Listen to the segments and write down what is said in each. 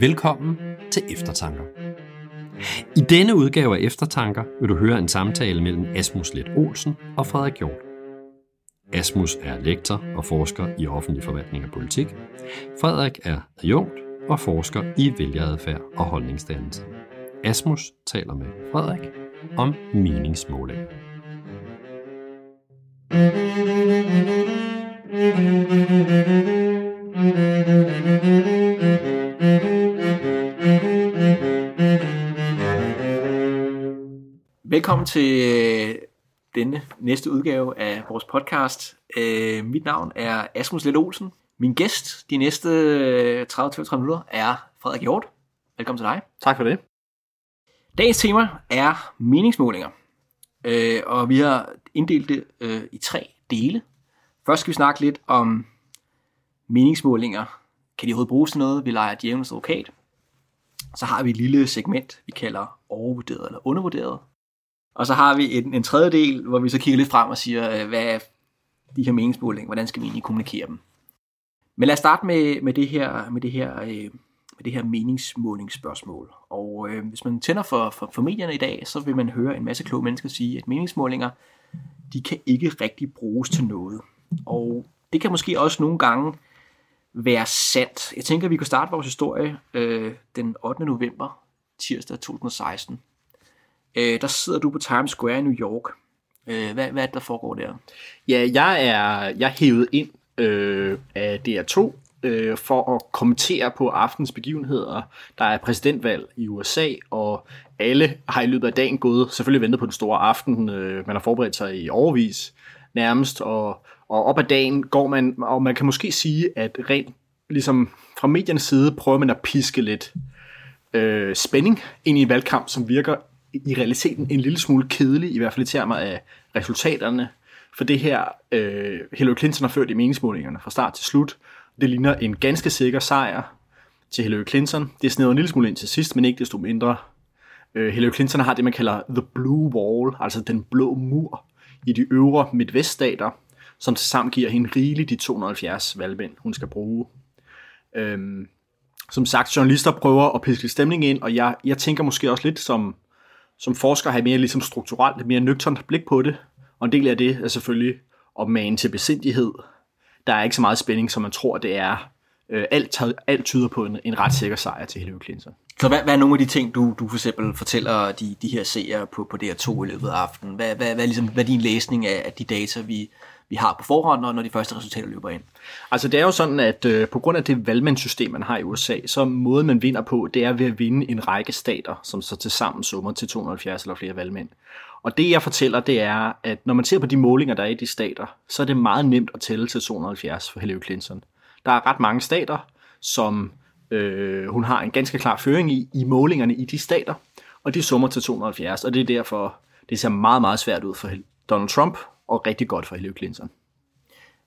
Velkommen til Eftertanker. I denne udgave af Eftertanker vil du høre en samtale mellem Asmus Let Olsen og Frederik Hjort. Asmus er lektor og forsker i offentlig forvaltning og politik. Frederik er adjunkt og forsker i vælgeradfærd og holdningsdannelse. Asmus taler med Frederik om meningsmåling. Velkommen til øh, denne næste udgave af vores podcast. Øh, mit navn er Asmus Lette Olsen. Min gæst de næste 30-35 minutter er Frederik Hjort. Velkommen til dig. Tak for det. Dagens tema er meningsmålinger. Øh, og vi har inddelt det øh, i tre dele. Først skal vi snakke lidt om meningsmålinger. Kan de overhovedet bruges til noget? Vi leger djævelens advokat. Så har vi et lille segment, vi kalder overvurderet eller undervurderet. Og så har vi en, en tredje del, hvor vi så kigger lidt frem og siger, øh, hvad er de her meningsmålinger, hvordan skal vi egentlig kommunikere dem? Men lad os starte med, med det her, med det her, øh, med det her meningsmålingsspørgsmål. Og øh, hvis man tænder for, for, for medierne i dag, så vil man høre en masse kloge mennesker sige, at meningsmålinger, de kan ikke rigtig bruges til noget. Og det kan måske også nogle gange være sandt. Jeg tænker, at vi kan starte vores historie øh, den 8. november, tirsdag 2016. Øh, der sidder du på Times Square i New York. Øh, hvad, hvad er det, der foregår der? Ja, jeg er, jeg er hævet ind øh, af DR2 øh, for at kommentere på aftens begivenheder. Der er præsidentvalg i USA, og alle har i løbet af dagen gået, selvfølgelig ventet på den store aften. Øh, man har forberedt sig i overvis nærmest, og, og op ad dagen går man, og man kan måske sige, at rent ligesom fra mediernes side prøver man at piske lidt øh, spænding ind i en valgkamp, som virker i realiteten en lille smule kedelig, i hvert fald i termer af resultaterne. For det her, øh, Hillary Clinton har ført i meningsmålingerne fra start til slut. Det ligner en ganske sikker sejr til Hillary Clinton. Det sneder en lille smule ind til sidst, men ikke desto mindre. Øh, Hillary Clinton har det, man kalder the blue wall, altså den blå mur i de øvre midtveststater, som tilsammen giver hende rigeligt de 270 valgmænd, hun skal bruge. Øhm, som sagt, journalister prøver at piske stemning ind, og jeg, jeg tænker måske også lidt som, som forsker have mere ligesom strukturelt, mere nøgternt blik på det. Og en del af det er selvfølgelig at mane til besindighed. Der er ikke så meget spænding, som man tror, det er. Øh, alt, alt tyder på en, en ret sikker sejr til Hillary Clinton. Så hvad, hvad er nogle af de ting, du, du for eksempel fortæller de, de her seere på, på DR2 i løbet af aftenen? Hvad, hvad, hvad, ligesom, hvad er din læsning af, af de data, vi, vi har på forhånd, når, når de første resultater løber ind? Altså det er jo sådan, at øh, på grund af det valgmandssystem, man har i USA, så måden man vinder på, det er ved at vinde en række stater, som så til sammen summer til 270 eller flere valgmænd. Og det jeg fortæller, det er, at når man ser på de målinger, der er i de stater, så er det meget nemt at tælle til 270 for Hillary Clinton. Der er ret mange stater, som øh, hun har en ganske klar føring i, i målingerne i de stater, og de summer til 270, og det er derfor, det ser meget, meget svært ud for Donald Trump, og rigtig godt for Hillary Clinton.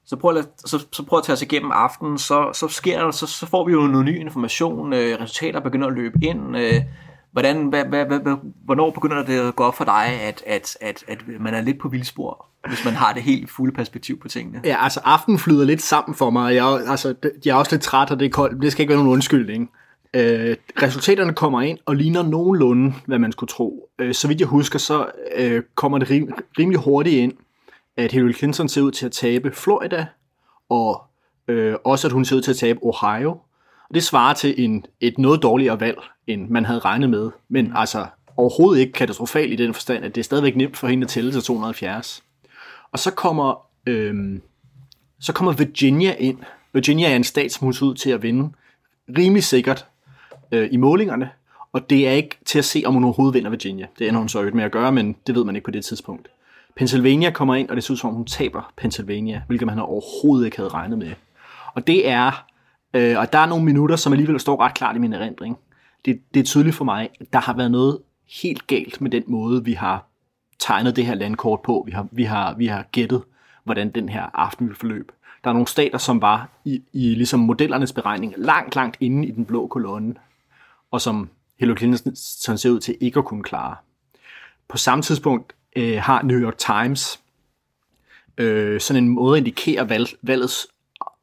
Så prøv at, så, så prøv at tage os igennem aftenen, så, så, sker der, så, så får vi jo noget ny information, øh, resultater begynder at løbe ind, øh, hvordan, hvad, hvad, hvad, hvornår begynder det at gå op for dig, at, at, at, at man er lidt på vildspor, hvis man har det helt fulde perspektiv på tingene? Ja, altså aftenen flyder lidt sammen for mig. Jeg, altså, jeg er også lidt træt, og det er koldt. Det skal ikke være nogen undskyldning. Øh, resultaterne kommer ind og ligner nogenlunde, hvad man skulle tro. Øh, så vidt jeg husker, så øh, kommer det rim, rimelig hurtigt ind, at Hillary Clinton ser ud til at tabe Florida, og øh, også at hun ser ud til at tabe Ohio. Og det svarer til en, et noget dårligere valg, end man havde regnet med. Men altså overhovedet ikke katastrofalt i den forstand, at det er stadigvæk nemt for hende at tælle til 270. Og så kommer, øh, så kommer Virginia ind. Virginia er en stat, som hun ser ud til at vinde rimelig sikkert øh, i målingerne. Og det er ikke til at se, om hun overhovedet vinder Virginia. Det ender hun så med at gøre, men det ved man ikke på det tidspunkt. Pennsylvania kommer ind, og det ser ud som om hun taber Pennsylvania, hvilket man overhovedet ikke havde regnet med. Og det er, øh, og der er nogle minutter, som alligevel står ret klart i min erindring. Det, det er tydeligt for mig, at der har været noget helt galt med den måde, vi har tegnet det her landkort på. Vi har, vi har, vi har gættet, hvordan den her aften vil forløbe. Der er nogle stater, som var i, i ligesom modellernes beregning langt, langt inde i den blå kolonne, og som Hillary Clinton ser ud til ikke at kunne klare. På samme tidspunkt øh, har New York Times øh, sådan en måde at indikere valg, valgets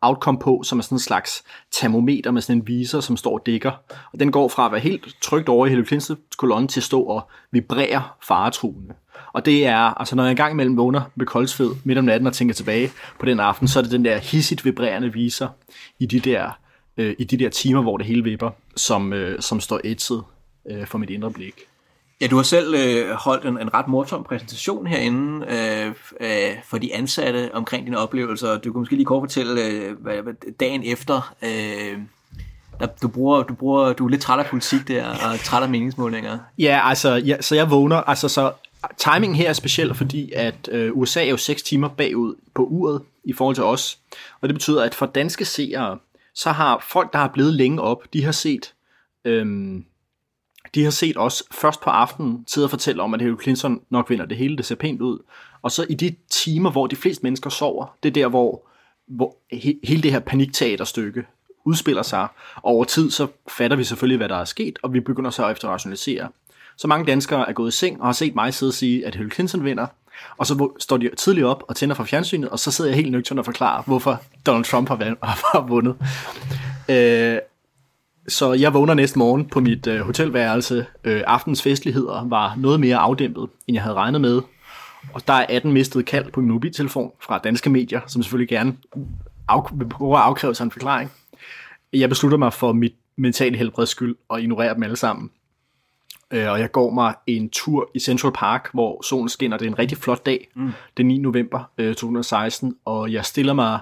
outcome på, som er sådan en slags termometer med sådan en viser, som står og dækker. Og den går fra at være helt trygt over i Hillary Clintons kolonne til at stå og vibrere faretruende. Og det er, altså når jeg engang imellem vågner med koldsved midt om natten og tænker tilbage på den aften, så er det den der hissigt vibrerende viser i de der, øh, i de der timer, hvor det hele vipper, som, øh, som står ætset øh, for mit indre blik. Ja, du har selv øh, holdt en, en ret morsom præsentation herinde øh, øh, for de ansatte omkring dine oplevelser. Du kan måske lige kort fortælle, øh, hvad, hvad, dagen efter, øh, der, du, bruger, du, bruger, du er lidt træt af politik der, og træt af meningsmålinger. Ja, altså, ja, så jeg vågner, altså så timing her er speciel, fordi at øh, USA er jo 6 timer bagud på uret i forhold til os. Og det betyder, at for danske seere, så har folk, der har blevet længe op, de har set... Øh, de har set os først på aftenen sidde og fortælle om, at Hillary Clinton nok vinder det hele, det ser pænt ud. Og så i de timer, hvor de fleste mennesker sover, det er der, hvor, hvor he, hele det her panikteaterstykke udspiller sig. Og over tid, så fatter vi selvfølgelig, hvad der er sket, og vi begynder så at efterrationalisere. Så mange danskere er gået i seng og har set mig sidde og sige, at Hillary Clinton vinder. Og så står de tidligt op og tænder for fjernsynet, og så sidder jeg helt nøgtern og forklarer, hvorfor Donald Trump har, har vundet. Øh, så jeg vågner næste morgen på mit øh, hotelværelse. Øh, aftens festligheder var noget mere afdæmpet, end jeg havde regnet med. Og der er 18 mistet kald på min mobiltelefon fra danske medier, som selvfølgelig gerne af, vil prøve at afkræve sig en forklaring. Jeg beslutter mig for mit mentale helbreds skyld og ignorere dem alle sammen. Øh, og jeg går mig en tur i Central Park, hvor solen skinner. Det er en rigtig flot dag, mm. den 9. november øh, 2016. Og jeg stiller mig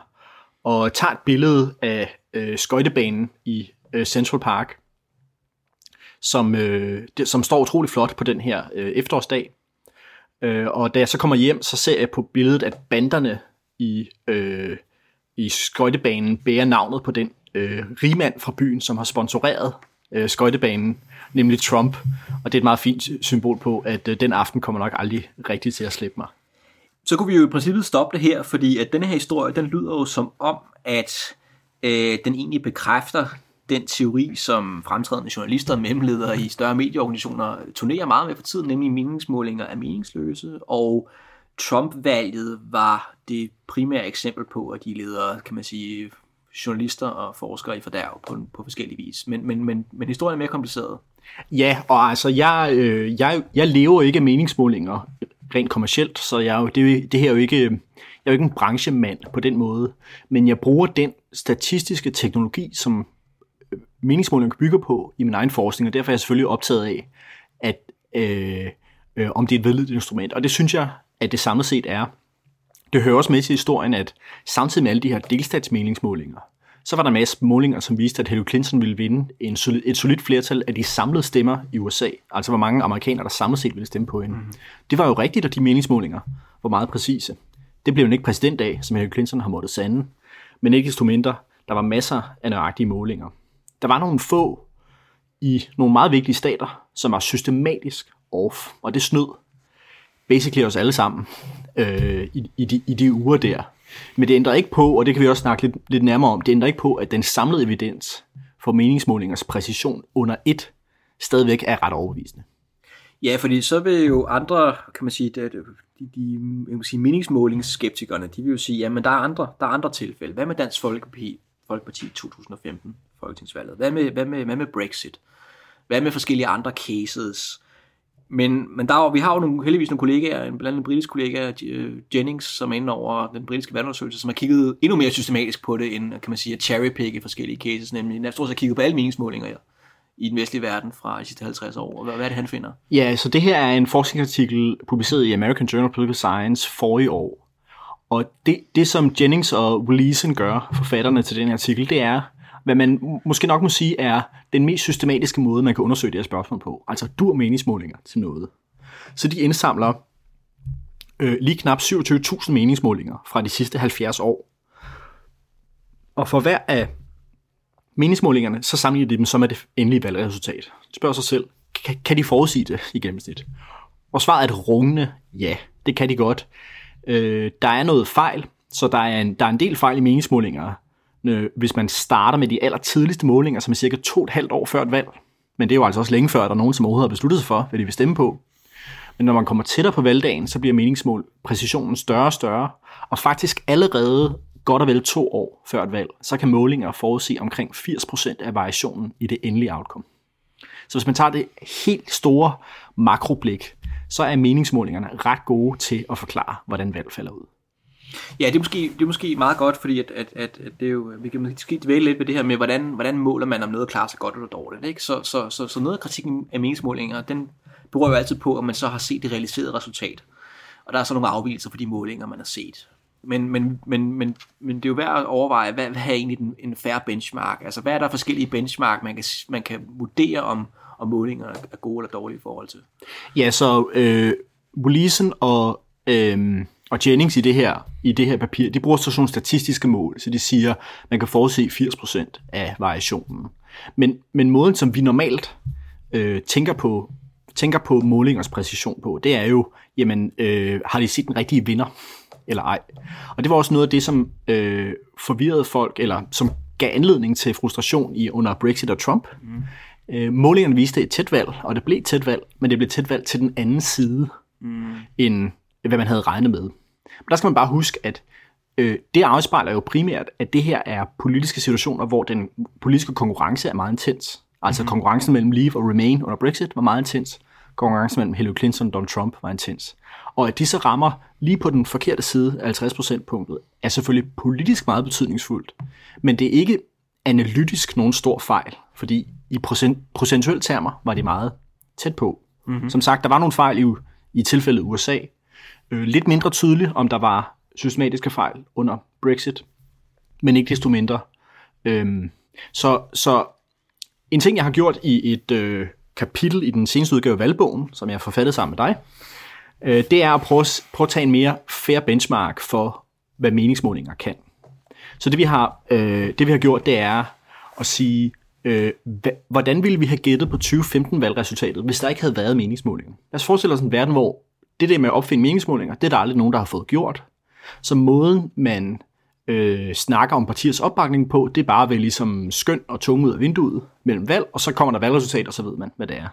og tager et billede af øh, skøjtebanen i øh, Central Park, som, øh, det, som står utrolig flot på den her øh, efterårsdag. Øh, og da jeg så kommer hjem, så ser jeg på billedet, at banderne i, øh, i skøjtebanen bærer navnet på den øh, rigmand fra byen, som har sponsoreret øh, skøjtebanen, nemlig Trump. Og det er et meget fint symbol på, at øh, den aften kommer nok aldrig rigtigt til at slippe mig. Så kunne vi jo i princippet stoppe det her, fordi at denne her historie, den lyder jo som om, at øh, den egentlig bekræfter den teori, som fremtrædende journalister og mellemledere i større medieorganisationer turnerer meget med for tiden, nemlig meningsmålinger er meningsløse, og Trump-valget var det primære eksempel på, at de leder, kan man sige, journalister og forskere i fordærv på, på forskellige vis. Men, men, men, men historien er mere kompliceret. Ja, og altså, jeg, øh, jeg, jeg lever ikke af meningsmålinger rent kommercielt, så jeg, det, det her er jo ikke, øh, jeg er jo ikke en branchemand på den måde, men jeg bruger den statistiske teknologi, som meningsmålinger bygger på i min egen forskning, og derfor er jeg selvfølgelig optaget af, at øh, øh, om det er et vedlidt instrument. Og det synes jeg, at det samlet set er. Det hører også med til historien, at samtidig med alle de her delstatsmeningsmålinger, så var der masser af målinger, som viste, at Hillary Clinton ville vinde en solid, et solidt flertal af de samlede stemmer i USA. Altså hvor mange amerikanere, der samlet set ville stemme på hende. Mm. Det var jo rigtigt, at de meningsmålinger var meget præcise. Det blev jo ikke præsident af, som Hillary Clinton har måttet sande. Men ikke desto mindre, der var masser af nøjagtige målinger der var nogle få i nogle meget vigtige stater, som var systematisk off, og det snød basically os alle sammen øh, i, i, de, i de uger der. Men det ændrer ikke på, og det kan vi også snakke lidt, lidt nærmere om, det ændrer ikke på, at den samlede evidens for meningsmålingers præcision under et stadigvæk er ret overbevisende. Ja, fordi så vil jo andre, kan man sige, de, de, de man sige, meningsmålingsskeptikerne, de vil jo sige, jamen der er andre, der er andre tilfælde. Hvad med Dansk Folkeparti, Folkeparti 2015? Folketingsvalget? Hvad med, hvad med, hvad med Brexit? Hvad med forskellige andre cases? Men, men der er, vi har jo nogle, heldigvis nogle kollegaer, blandt andet en britisk kollega, øh, Jennings, som er inde over den britiske valgundersøgelse, som har kigget endnu mere systematisk på det, end kan man sige, at cherrypicke forskellige cases, nemlig jeg tror, har kigget på alle meningsmålinger ja, i den vestlige verden fra de sidste 50 år. Hvad, hvad er det, han finder? Ja, så det her er en forskningsartikel publiceret i American Journal of Political Science for i år. Og det, det som Jennings og Willison gør, forfatterne til den her artikel, det er hvad man måske nok må sige er den mest systematiske måde, man kan undersøge det her spørgsmål på. Altså dur meningsmålinger til noget. Så de indsamler øh, lige knap 27.000 meningsmålinger fra de sidste 70 år. Og for hver af meningsmålingerne, så sammenligner de dem som er det endelige valgresultat. De spørger sig selv, kan, kan de forudsige det i gennemsnit? Og svaret er et rungende ja, det kan de godt. Øh, der er noget fejl, så der er en, der er en del fejl i meningsmålinger, øh, hvis man starter med de allertidligste målinger, som er cirka to et halvt år før et valg. Men det er jo altså også længe før, at der er nogen, som overhovedet har besluttet sig for, hvad de vil stemme på. Men når man kommer tættere på valgdagen, så bliver meningsmål præcisionen større og større, og faktisk allerede godt og vel to år før et valg, så kan målinger forudse omkring 80% af variationen i det endelige outcome. Så hvis man tager det helt store makroblik, så er meningsmålingerne ret gode til at forklare, hvordan valg falder ud. Ja, det er måske, det er måske meget godt, fordi at, at, at, at det er jo, vi kan måske dvæle lidt ved det her med, hvordan, hvordan måler man, om noget klarer sig godt eller dårligt. Ikke? Så, så, så, så noget af kritikken af meningsmålinger, den beror jo altid på, om man så har set det realiserede resultat. Og der er så nogle afvielser for de målinger, man har set. Men, men, men, men, men det er jo værd at overveje, hvad, hvad er egentlig en, en fair benchmark? Altså, hvad er der forskellige benchmark, man kan, man kan vurdere, om, om målinger er gode eller dårlige i forhold til? Ja, så øh, Wolisen og, øh, og Jennings i det, her, i det her papir, de bruger så sådan nogle statistiske mål, så de siger, man kan forudse 80% af variationen. Men, men måden, som vi normalt øh, tænker på tænker på målingers præcision på, det er jo, jamen, øh, har de set den rigtige vinder, eller ej? Og det var også noget af det, som øh, forvirrede folk, eller som gav anledning til frustration i under Brexit og Trump. Mm. Øh, målingerne viste et tæt valg, og det blev tæt valg, men det blev tæt valg til den anden side, mm. end hvad man havde regnet med. Men der skal man bare huske, at øh, det afspejler jo primært, at det her er politiske situationer, hvor den politiske konkurrence er meget intens. Altså mm. konkurrencen mellem Leave og Remain under Brexit var meget intens. Konkurrencen mellem Hillary Clinton og Donald Trump var intens. Og at de så rammer lige på den forkerte side af 50 punktet, er selvfølgelig politisk meget betydningsfuldt. Men det er ikke analytisk nogen stor fejl, fordi i procent, procentuelle termer var det meget tæt på. Mm-hmm. Som sagt, der var nogle fejl i, i tilfældet USA. Øh, lidt mindre tydeligt, om der var systematiske fejl under Brexit, men ikke desto mindre. Øhm, så, så en ting, jeg har gjort i et øh, kapitel i den seneste udgave af valgbogen, som jeg har forfattet sammen med dig, øh, det er at prøve, prøve at tage en mere fair benchmark for, hvad meningsmålinger kan. Så det vi har, øh, det, vi har gjort, det er at sige, øh, hvordan ville vi have gættet på 2015-valgresultatet, hvis der ikke havde været meningsmålinger? Lad os forestille os en verden, hvor det der med at opfinde meningsmålinger, det er der aldrig nogen, der har fået gjort. Så måden, man øh, snakker om partiets opbakning på, det er bare ved ligesom skøn og tunge ud af vinduet mellem valg, og så kommer der valgresultat, og så ved man, hvad det er.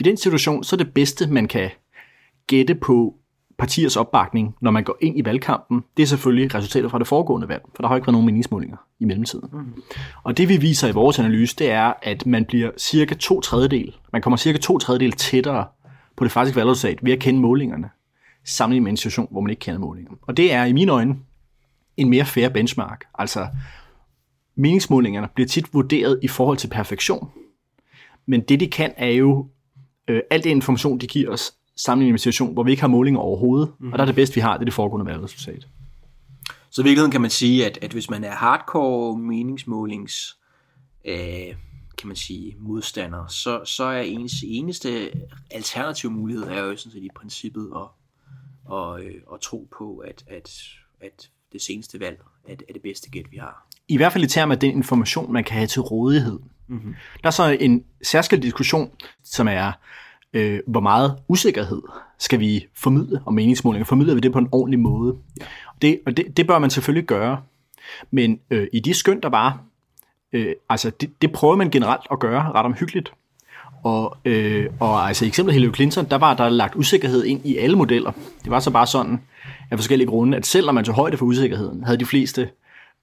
I den situation, så er det bedste, man kan gætte på partiers opbakning, når man går ind i valgkampen, det er selvfølgelig resultatet fra det foregående valg, for der har ikke været nogen meningsmålinger i mellemtiden. Mm. Og det vi viser i vores analyse, det er, at man bliver cirka to tredjedel, man kommer cirka to tredjedel tættere på det faktiske valgresultat ved at kende målingerne, sammenlignet med en situation, hvor man ikke kender målingerne. Og det er i mine øjne en mere fair benchmark. Altså, meningsmålingerne bliver tit vurderet i forhold til perfektion, men det de kan er jo, øh, alt den information, de giver os, sammenlignet med en situation, hvor vi ikke har målinger overhovedet, mm. og der er det bedste, vi har, det er det foregående valgresultat. Så i virkeligheden kan man sige, at, at hvis man er hardcore meningsmålings øh, kan man sige, modstander, så, så er ens eneste alternative mulighed er jo sådan set i princippet at, og, øh, at tro på, at, at, at det seneste valg er, er det bedste gæt, vi har. I hvert fald i termer af den information, man kan have til rådighed. Mm-hmm. Der er så en særskilt diskussion, som er, øh, hvor meget usikkerhed skal vi formidle om meningsmålinger? Formidler vi det på en ordentlig måde? Ja. Det, og det, det bør man selvfølgelig gøre. Men øh, i de skøn, der var, øh, altså det, det prøver man generelt at gøre ret omhyggeligt. Og, øh, og altså i eksempel Hillary Clinton, der var der lagt usikkerhed ind i alle modeller. Det var så bare sådan, af forskellige grunde, at selvom man tog højde for usikkerheden, havde de fleste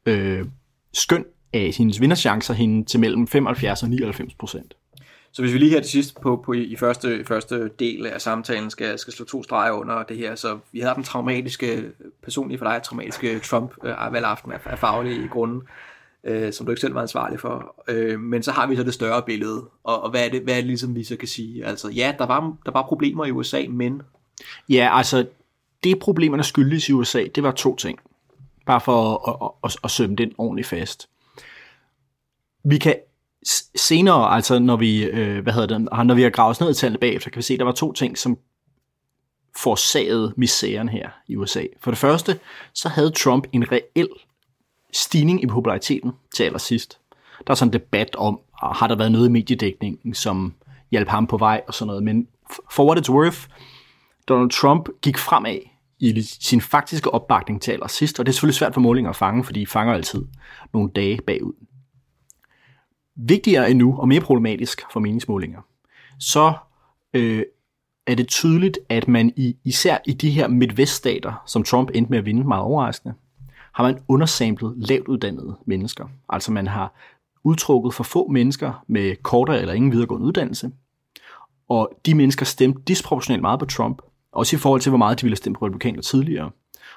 øh, skøn af hendes vinderchancer hende til mellem 75 og 99 procent. Så hvis vi lige her til sidst på, på i første, første del af samtalen skal, skal slå to streger under det her, så vi havde den traumatiske, personlige for dig, traumatiske Trump-valgaften øh, af, af faglige grunde, øh, som du ikke selv var ansvarlig for. Øh, men så har vi så det større billede, og, og hvad, er det, hvad er det ligesom, vi så kan sige? Altså ja, der var, der var problemer i USA, men... Ja, altså det problemerne skyldes i USA, det var to ting. Bare for at, at, at, at sømme den ordentligt fast. Vi kan senere, altså når vi, øh, hvad hedder det, når vi har gravet ned i tallene bagefter, kan vi se, at der var to ting, som forsagede misæren her i USA. For det første, så havde Trump en reel stigning i populariteten til allersidst. Der er sådan en debat om, har der været noget i mediedækningen, som hjalp ham på vej og sådan noget. Men for what it's worth, Donald Trump gik fremad i sin faktiske opbakning til allersidst, og det er selvfølgelig svært for målinger at fange, fordi de fanger altid nogle dage bagud. Vigtigere endnu, og mere problematisk for meningsmålinger, så øh, er det tydeligt, at man i, især i de her midtveststater, som Trump endte med at vinde meget overraskende, har man undersamlet lavt uddannede mennesker. Altså man har udtrukket for få mennesker med kortere eller ingen videregående uddannelse, og de mennesker stemte disproportionalt meget på Trump, også i forhold til, hvor meget de ville stemme på republikaner tidligere.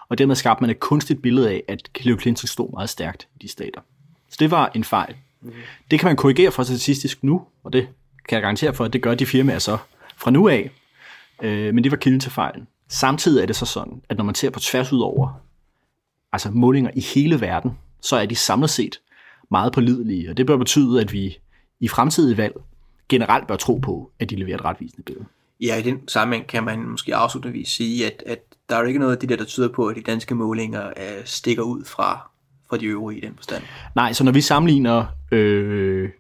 Og dermed skabte man et kunstigt billede af, at Hillary Clinton stod meget stærkt i de stater. Så det var en fejl. Mm. Det kan man korrigere for statistisk nu, og det kan jeg garantere for, at det gør de firmaer så fra nu af. Øh, men det var kilden til fejlen. Samtidig er det så sådan, at når man ser på tværs ud over altså målinger i hele verden, så er de samlet set meget pålidelige, og det bør betyde, at vi i fremtidige valg generelt bør tro på, at de leverer et retvisende billede. Ja, i den sammenhæng kan man måske afslutningsvis sige, at, at der er jo ikke noget af det der, der tyder på, at de danske målinger uh, stikker ud fra, fra de øvrige i den forstand. Nej, så når vi sammenligner øh,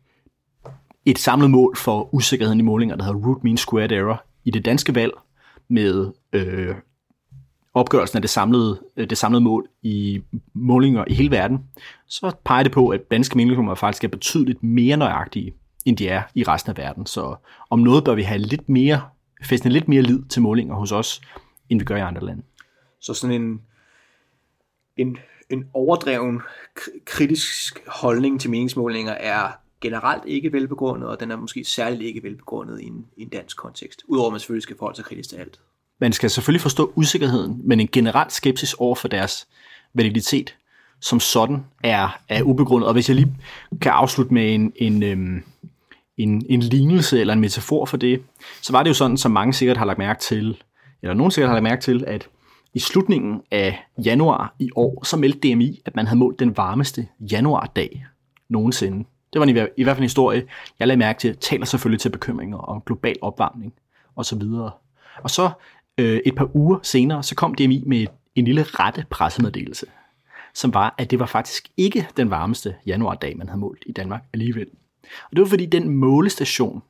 et samlet mål for usikkerheden i målinger, der hedder root mean squared error, i det danske valg med øh, opgørelsen af det samlede, øh, det samlede mål i målinger i hele verden, så peger det på, at danske meningsmålinger faktisk er betydeligt mere nøjagtige, end de er i resten af verden. Så om noget bør vi have lidt mere, fæstne lidt mere lid til målinger hos os, end vi gør i andre lande. Så sådan en, en, en overdreven kritisk holdning til meningsmålinger er generelt ikke velbegrundet, og den er måske særligt ikke velbegrundet i en, i en dansk kontekst. Udover at man selvfølgelig skal forholde sig kritisk til alt. Man skal selvfølgelig forstå usikkerheden, men en generel skepsis over for deres validitet som sådan er, er ubegrundet. Og hvis jeg lige kan afslutte med en, en, øhm, en, en lignelse eller en metafor for det, så var det jo sådan, som mange sikkert har lagt mærke til, eller nogen sikkert har lagt mærke til, at i slutningen af januar i år, så meldte DMI, at man havde målt den varmeste januardag nogensinde. Det var i, i hvert fald en historie, jeg lagde mærke til, taler selvfølgelig til bekymringer om global opvarmning osv. Og så øh, et par uger senere, så kom DMI med en lille rette pressemeddelelse, som var, at det var faktisk ikke den varmeste januardag, man havde målt i Danmark alligevel. Og det var fordi den målestation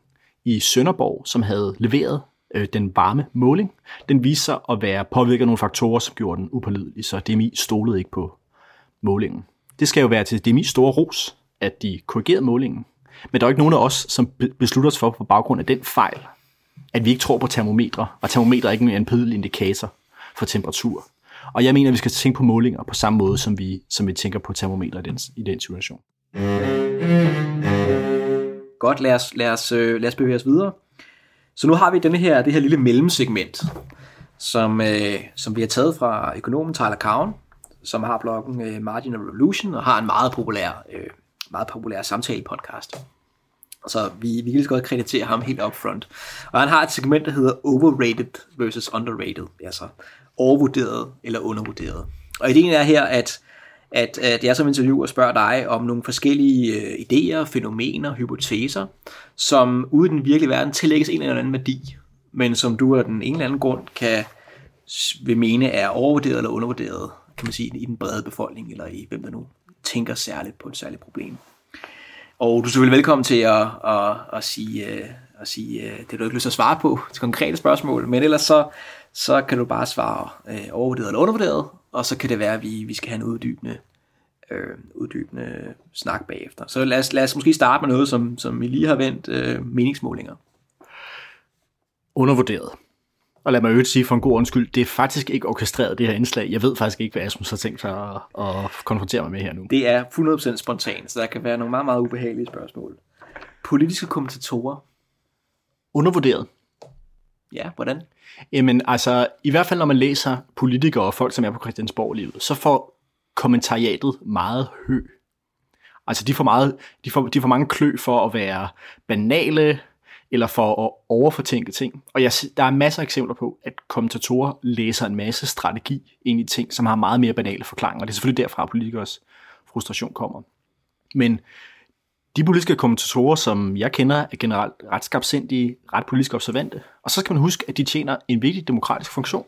i Sønderborg, som havde leveret øh, den varme måling, den viste sig at være påvirket af nogle faktorer, som gjorde den upålidelig, så DMI stolede ikke på målingen. Det skal jo være til DMI store ros, at de korrigerede målingen. Men der er ikke nogen af os, som beslutter os for på baggrund af den fejl, at vi ikke tror på termometre, og termometre er ikke en pødelig indikator for temperatur. Og jeg mener, at vi skal tænke på målinger på samme måde, som vi, som vi tænker på termometre i den, i den situation. Godt, lad os, lad, os, øh, lad os bevæge os videre. Så nu har vi denne her, det her lille mellemsegment, som, øh, som vi har taget fra økonomen Tyler Cowen, som har bloggen øh, Margin of Revolution, og har en meget populær, øh, meget populær samtale-podcast. Så vi, vi kan lige så godt kreditere ham helt upfront. Og han har et segment, der hedder Overrated versus Underrated. Altså overvurderet eller undervurderet. Og ideen er her, at, at, at jeg som interviewer spørger dig om nogle forskellige øh, idéer, fænomener, hypoteser, som ude i den virkelige verden tillægges en eller anden værdi, men som du af den ene eller anden grund kan vil mene er overvurderet eller undervurderet, kan man sige, i den brede befolkning, eller i hvem der nu tænker særligt på et særligt problem. Og du er selvfølgelig velkommen til at, at, at sige, øh, at sige øh, det, du ikke lyst til at svare på til konkrete spørgsmål, men ellers så, så kan du bare svare øh, overvurderet eller undervurderet, og så kan det være, at vi, vi skal have en uddybende, øh, uddybende snak bagefter. Så lad os, lad os måske starte med noget, som, som vi lige har vendt, øh, meningsmålinger. Undervurderet. Og lad mig øvrigt sige for en god undskyld, det er faktisk ikke orkestreret, det her indslag. Jeg ved faktisk ikke, hvad Asmus har tænkt sig at, at konfrontere mig med her nu. Det er 100% spontant, så der kan være nogle meget, meget ubehagelige spørgsmål. Politiske kommentatorer. Undervurderet. Ja, hvordan? Jamen altså, i hvert fald når man læser politikere og folk, som er på Christiansborg-livet, så får kommentariatet meget hø. Altså, de får, meget, de, får, de får mange klø for at være banale, eller for at overfortænke ting. Og jeg, der er masser af eksempler på, at kommentatorer læser en masse strategi ind i ting, som har meget mere banale forklaringer. Og det er selvfølgelig derfra, at politikers frustration kommer. Men de politiske kommentatorer, som jeg kender, er generelt ret skabsindige, ret politisk observante. Og så skal man huske, at de tjener en vigtig demokratisk funktion,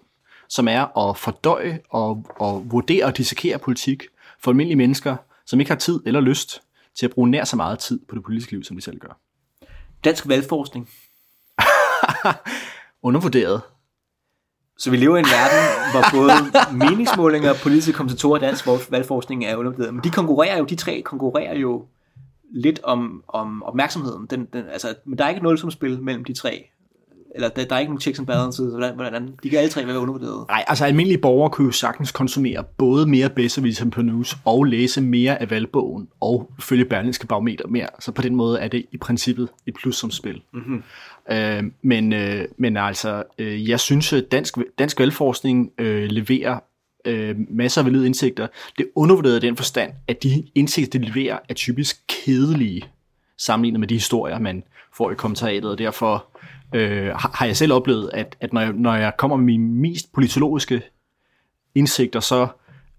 som er at fordøje og, og vurdere og dissekere politik for almindelige mennesker, som ikke har tid eller lyst til at bruge nær så meget tid på det politiske liv, som de selv gør. Dansk valgforskning. Undervurderet. Så vi lever i en verden, hvor både meningsmålinger, politiske kommentatorer og dansk valgforskning er undervurderet. Men de konkurrerer jo, de tre konkurrerer jo lidt om, om opmærksomheden. Den, den, altså, men der er ikke noget som spil mellem de tre. Eller der, der er ikke nogen checks and balances? Hvordan, hvordan, de kan alle tre være undervurderet. Nej, altså almindelige borgere kunne jo sagtens konsumere både mere Besserwisser på news og læse mere af valgbogen og følge Berlinske Barometer mere. Så på den måde er det i princippet et plus som spil. Mm-hmm. Øh, men, øh, men altså, øh, jeg synes, at dansk, dansk valgforskning øh, leverer øh, masser af valide indsigter. Det er undervurderet i den forstand, at de indsigter, de leverer, er typisk kedelige sammenlignet med de historier, man får i kommentariatet, og derfor øh, har jeg selv oplevet, at, at når, jeg, når jeg kommer med mine mest politologiske indsigter, så,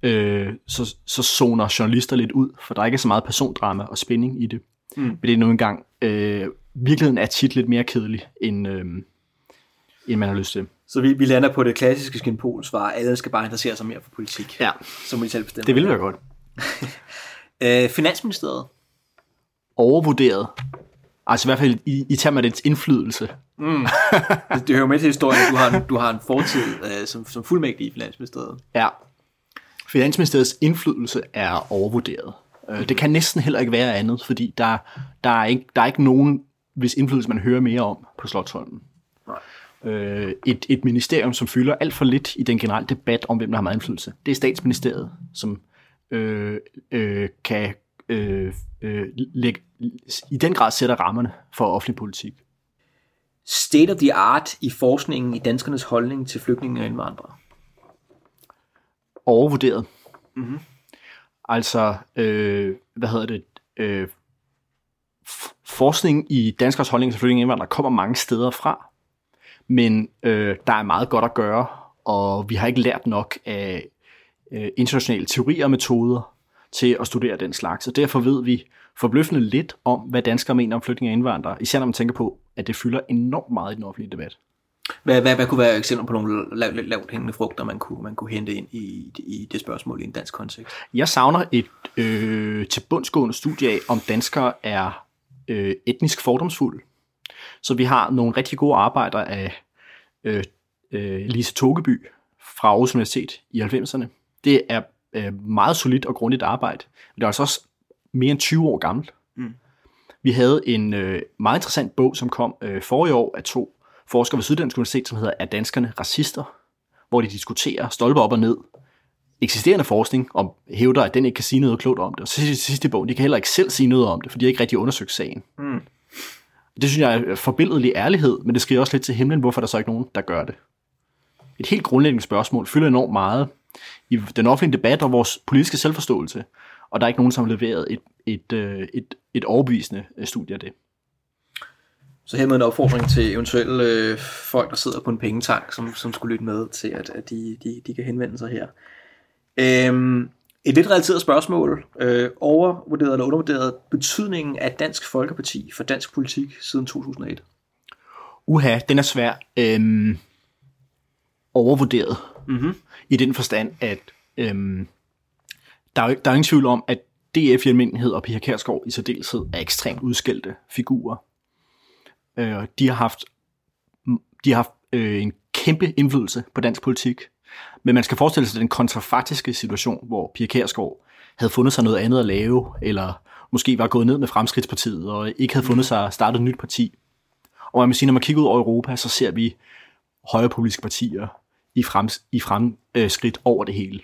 øh, så, så zoner journalister lidt ud, for der er ikke så meget persondrama og spænding i det. Mm. Men det er nu engang, øh, virkeligheden er tit lidt mere kedelig, end, øh, end man har lyst til. Så vi, vi lander på det klassiske skinpol svar, alle skal bare interessere sig mere for politik. Ja. Så må de selv bestemme. Det ville være godt. øh, Finansministeriet. Overvurderet. Altså i hvert fald i, i termer af dets indflydelse. Mm. det, det hører med til historien, du har en, du har en fortid øh, som, som fuldmægtig i Finansministeriet. Ja. Finansministeriets indflydelse er overvurderet. Mm-hmm. Det kan næsten heller ikke være andet, fordi der, der, er, ikke, der er ikke nogen, hvis indflydelse man hører mere om på Slottholmen. Øh, et, et ministerium, som fylder alt for lidt i den generelle debat om, hvem der har meget indflydelse. Det er statsministeriet, som øh, øh, kan øh, øh, lægge, i den grad sætter rammerne for offentlig politik. State of the art i forskningen i danskernes holdning til flygtninge og indvandrere? Overvurderet. Mm-hmm. Altså, øh, hvad hedder det? Øh, forskning i danskers holdning til flygtninge og indvandrere kommer mange steder fra, men øh, der er meget godt at gøre, og vi har ikke lært nok af øh, internationale teorier og metoder til at studere den slags, og derfor ved vi forbløffende lidt om, hvad danskere mener om flygtninge og indvandrere, især når man tænker på, at det fylder enormt meget i den offentlige debat. Hvad, hvad, hvad kunne være eksempler på nogle lavt, lavt hængende frugter, man kunne, man kunne hente ind i, i det spørgsmål i en dansk kontekst? Jeg savner et øh, tilbundsgående studie af, om danskere er øh, etnisk fordomsfulde. Så vi har nogle rigtig gode arbejder af øh, øh, Lise Togeby fra Aarhus Universitet i 90'erne. Det er øh, meget solidt og grundigt arbejde. Men det er altså også mere end 20 år gammelt. Mm. Vi havde en øh, meget interessant bog, som kom øh, forrige år af to forskere ved Syddansk Universitet, som hedder Er danskerne racister? Hvor de diskuterer stolper op og ned eksisterende forskning, og hævder, at den ikke kan sige noget klogt om det. Og så siger de sidste bog, de kan heller ikke selv sige noget om det, for de har ikke rigtig undersøgt sagen. Mm. Det synes jeg er forbilledelig ærlighed, men det skriver også lidt til himlen, hvorfor der så ikke nogen, der gør det. Et helt grundlæggende spørgsmål fylder enormt meget i den offentlige debat og vores politiske selvforståelse, og der er ikke nogen, som har leveret et, et, et, et, et overbevisende studie af det. Så her med en opfordring til eventuelle øh, folk, der sidder på en pengetank, som, som skulle lytte med til, at, at de, de, de kan henvende sig her. Øhm, et lidt relateret spørgsmål. Øh, overvurderet eller undervurderet betydningen af Dansk Folkeparti for dansk politik siden 2001? Uha, den er svær. Øhm, overvurderet. Mm-hmm. I den forstand, at øhm, der, er, der er ingen tvivl om, at DF i almindelighed og Pia Kærsgaard i særdeleshed er ekstremt udskældte figurer. Øh, de har haft, de har haft øh, en kæmpe indflydelse på dansk politik. Men man skal forestille sig den kontrafaktiske situation, hvor Pia Kærsgaard havde fundet sig noget andet at lave, eller måske var gået ned med Fremskridtspartiet, og ikke havde fundet sig at starte et nyt parti. Og man må sige, når man kigger ud over Europa, så ser vi højrepolitiske partier i, frems, i fremskridt over det hele.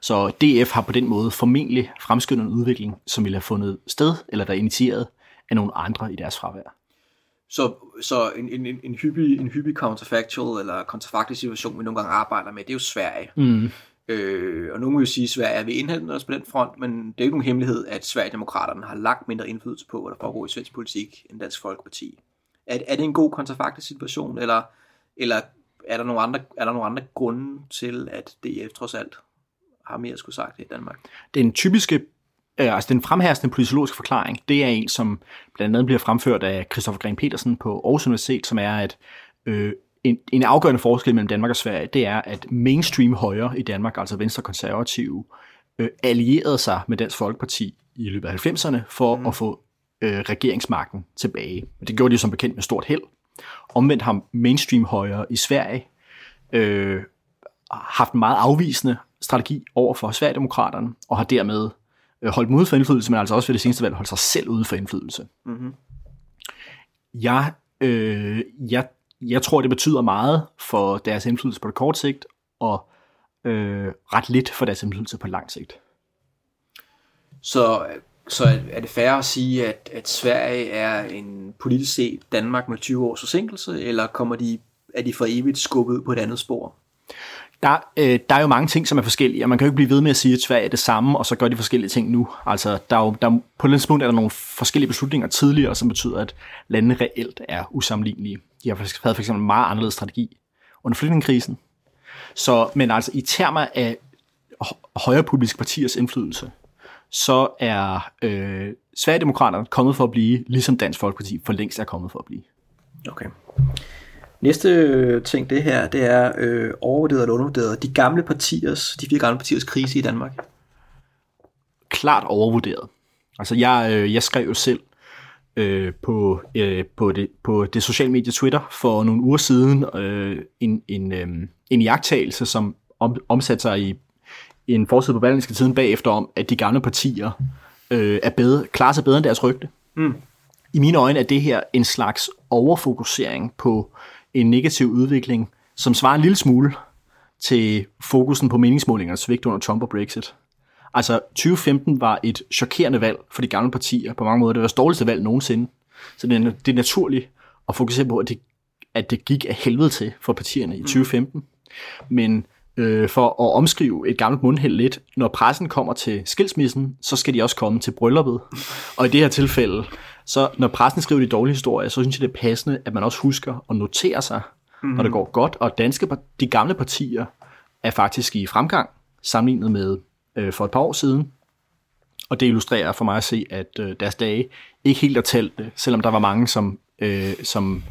Så DF har på den måde formentlig fremskyndet en udvikling, som ville have fundet sted, eller der er initieret af nogle andre i deres fravær. Så, så en, en, en, hyppig, en hyppig counterfactual eller kontrafaktisk situation, vi nogle gange arbejder med, det er jo Sverige. Mm. Øh, og nogen vil jo sige, at Sverige er ved indhentende os på den front, men det er ikke nogen hemmelighed, at Sverigedemokraterne har langt mindre indflydelse på, hvad der foregår i svensk politik, end Dansk Folkeparti. Er, er det en god kontrafaktisk situation, eller, eller er, der nogle andre, er der nogle andre grunde til, at DF trods alt har mere at skulle sagt i Danmark? Den typiske øh, altså den fremherskende politologiske forklaring, det er en, som blandt andet bliver fremført af Christoffer Gren Petersen på Aarhus Universitet, som er, at øh, en, en afgørende forskel mellem Danmark og Sverige, det er, at mainstream højre i Danmark, altså venstre konservative, øh, allierede sig med Dansk Folkeparti i løbet af 90'erne for mm. at få øh, regeringsmagten tilbage. Det gjorde de som bekendt med stort held. Omvendt har mainstream højre i Sverige øh, haft en meget afvisende strategi over for Sverigedemokraterne, og har dermed øh, holdt ude for indflydelse, men altså også ved det seneste valg holdt sig selv ude for indflydelse. Mm-hmm. Jeg, øh, jeg jeg tror, det betyder meget for deres indflydelse på det kort sigt, og øh, ret lidt for deres indflydelse på lang sigt. Så, så er det fair at sige, at, at Sverige er en politisk set Danmark med 20 års forsinkelse, eller kommer de, er de for evigt skubbet ud på et andet spor? Der, øh, der er jo mange ting, som er forskellige, og man kan jo ikke blive ved med at sige, at Sverige er det samme, og så gør de forskellige ting nu. Altså, der er jo, der, på et tidspunkt er der nogle forskellige beslutninger tidligere, som betyder, at landene reelt er usammenlignelige. De har faktisk havde for eksempel en meget anderledes strategi under flygtningekrisen. Så, men altså, i termer af højre politiske partiers indflydelse, så er øh, Sverigedemokraterne kommet for at blive, ligesom Dansk Folkeparti for længst er kommet for at blive. Okay. Næste øh, ting, det her, det er øh, overvurderet eller undervurderet. De gamle partiers, de fire gamle partiers krise i Danmark. Klart overvurderet. Altså, jeg, øh, jeg skrev jo selv øh, på, øh, på, det, på det sociale medie Twitter for nogle uger siden øh, en, en, øh, en jagttagelse, som om, omsatte sig i en forside på Berlingske Tiden bagefter om, at de gamle partier øh, er bedre, klarer sig bedre end deres rygte. Mm. I mine øjne er det her en slags overfokusering på en negativ udvikling, som svarer en lille smule til fokusen på meningsmålingernes svigt under Trump og Brexit. Altså 2015 var et chokerende valg for de gamle partier på mange måder. Det var det dårligste valg nogensinde. Så det er, det er naturligt at fokusere på, at det, at det gik af helvede til for partierne i 2015. Men øh, for at omskrive et gammelt mundhæld lidt, når pressen kommer til skilsmissen, så skal de også komme til brylluppet. Og i det her tilfælde, så når pressen skriver de dårlige historier, så synes jeg, det er passende, at man også husker at notere sig, mm. når det går godt. Og danske, de gamle partier er faktisk i fremgang, sammenlignet med øh, for et par år siden. Og det illustrerer for mig at se, at øh, deres dage ikke helt er talt, selvom der var mange, som, øh, som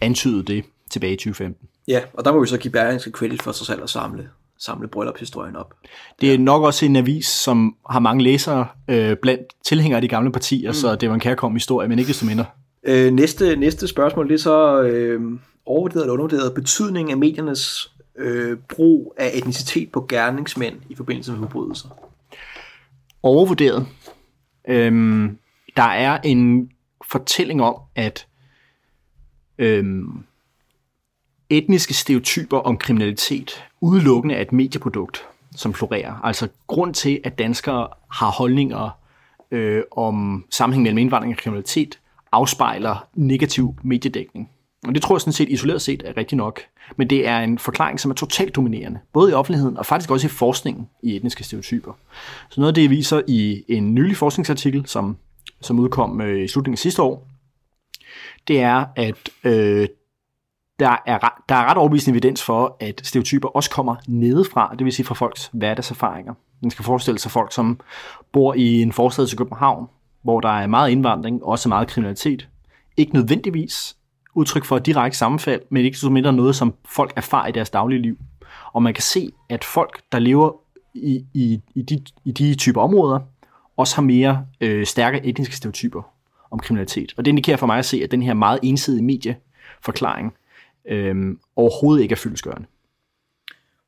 antydede det tilbage i 2015. Ja, og der må vi så give Berlingske credit for sig selv at samle, samle bryllupshistorien op. Det er nok også en avis, som har mange læsere øh, blandt tilhængere af de gamle partier, mm. så det var en kærkommen historie, men ikke desto mindre. Øh, næste, næste spørgsmål, det er så øh, overvurderet eller undervurderet betydning af mediernes øh, brug af etnicitet på gerningsmænd i forbindelse med forbrydelser. Overvurderet. Øhm, der er en fortælling om, at øhm, etniske stereotyper om kriminalitet udelukkende er et medieprodukt, som florerer. Altså grund til, at danskere har holdninger øh, om sammenhæng mellem indvandring og kriminalitet, afspejler negativ mediedækning. Og det tror jeg sådan set isoleret set er rigtigt nok. Men det er en forklaring, som er totalt dominerende, både i offentligheden og faktisk også i forskningen i etniske stereotyper. Så noget af det viser i en nylig forskningsartikel, som, som udkom øh, i slutningen af sidste år, det er, at øh, der er, der er ret overbevisende evidens for, at stereotyper også kommer nedefra, det vil sige fra folks hverdagserfaringer. Man skal forestille sig folk, som bor i en forstad til København, hvor der er meget indvandring, og også meget kriminalitet. Ikke nødvendigvis udtryk for et direkte sammenfald, men ikke så mindre noget, som folk erfarer i deres daglige liv. Og man kan se, at folk, der lever i, i, i, de, i de typer områder, også har mere øh, stærke etniske stereotyper om kriminalitet. Og det indikerer for mig at se, at den her meget ensidige medieforklaring øh, overhovedet ikke er fyldesgørende.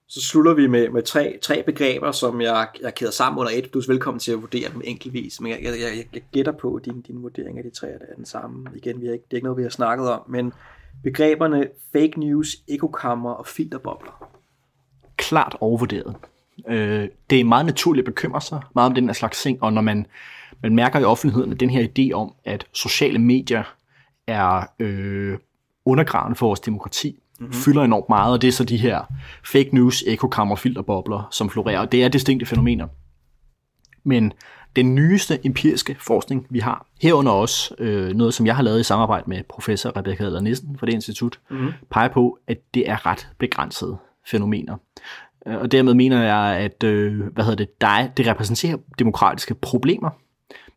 Så slutter vi med, med tre, tre begreber, som jeg, jeg kæder sammen under et. Du er velkommen til at vurdere dem enkeltvis, men jeg, jeg, jeg, jeg gætter på, at din, din vurdering af de tre er den samme. Igen, vi har ikke, det er ikke noget, vi har snakket om, men begreberne fake news, ekokammer og filterbobler. Klart overvurderet. Øh, det er meget naturligt at bekymre sig meget om den her slags ting, og når man, man mærker i offentligheden den her idé om, at sociale medier er øh, undergravende for vores demokrati, mm-hmm. fylder enormt meget, og det er så de her fake news, ekokammer, filterbobler, som florerer. Det er distinkte fænomener. Men den nyeste empiriske forskning, vi har, herunder også øh, noget, som jeg har lavet i samarbejde med professor Rebecca Adler Nissen fra det institut, mm-hmm. peger på, at det er ret begrænsede fænomener. Øh, og dermed mener jeg, at øh, hvad hedder det, der det repræsenterer demokratiske problemer,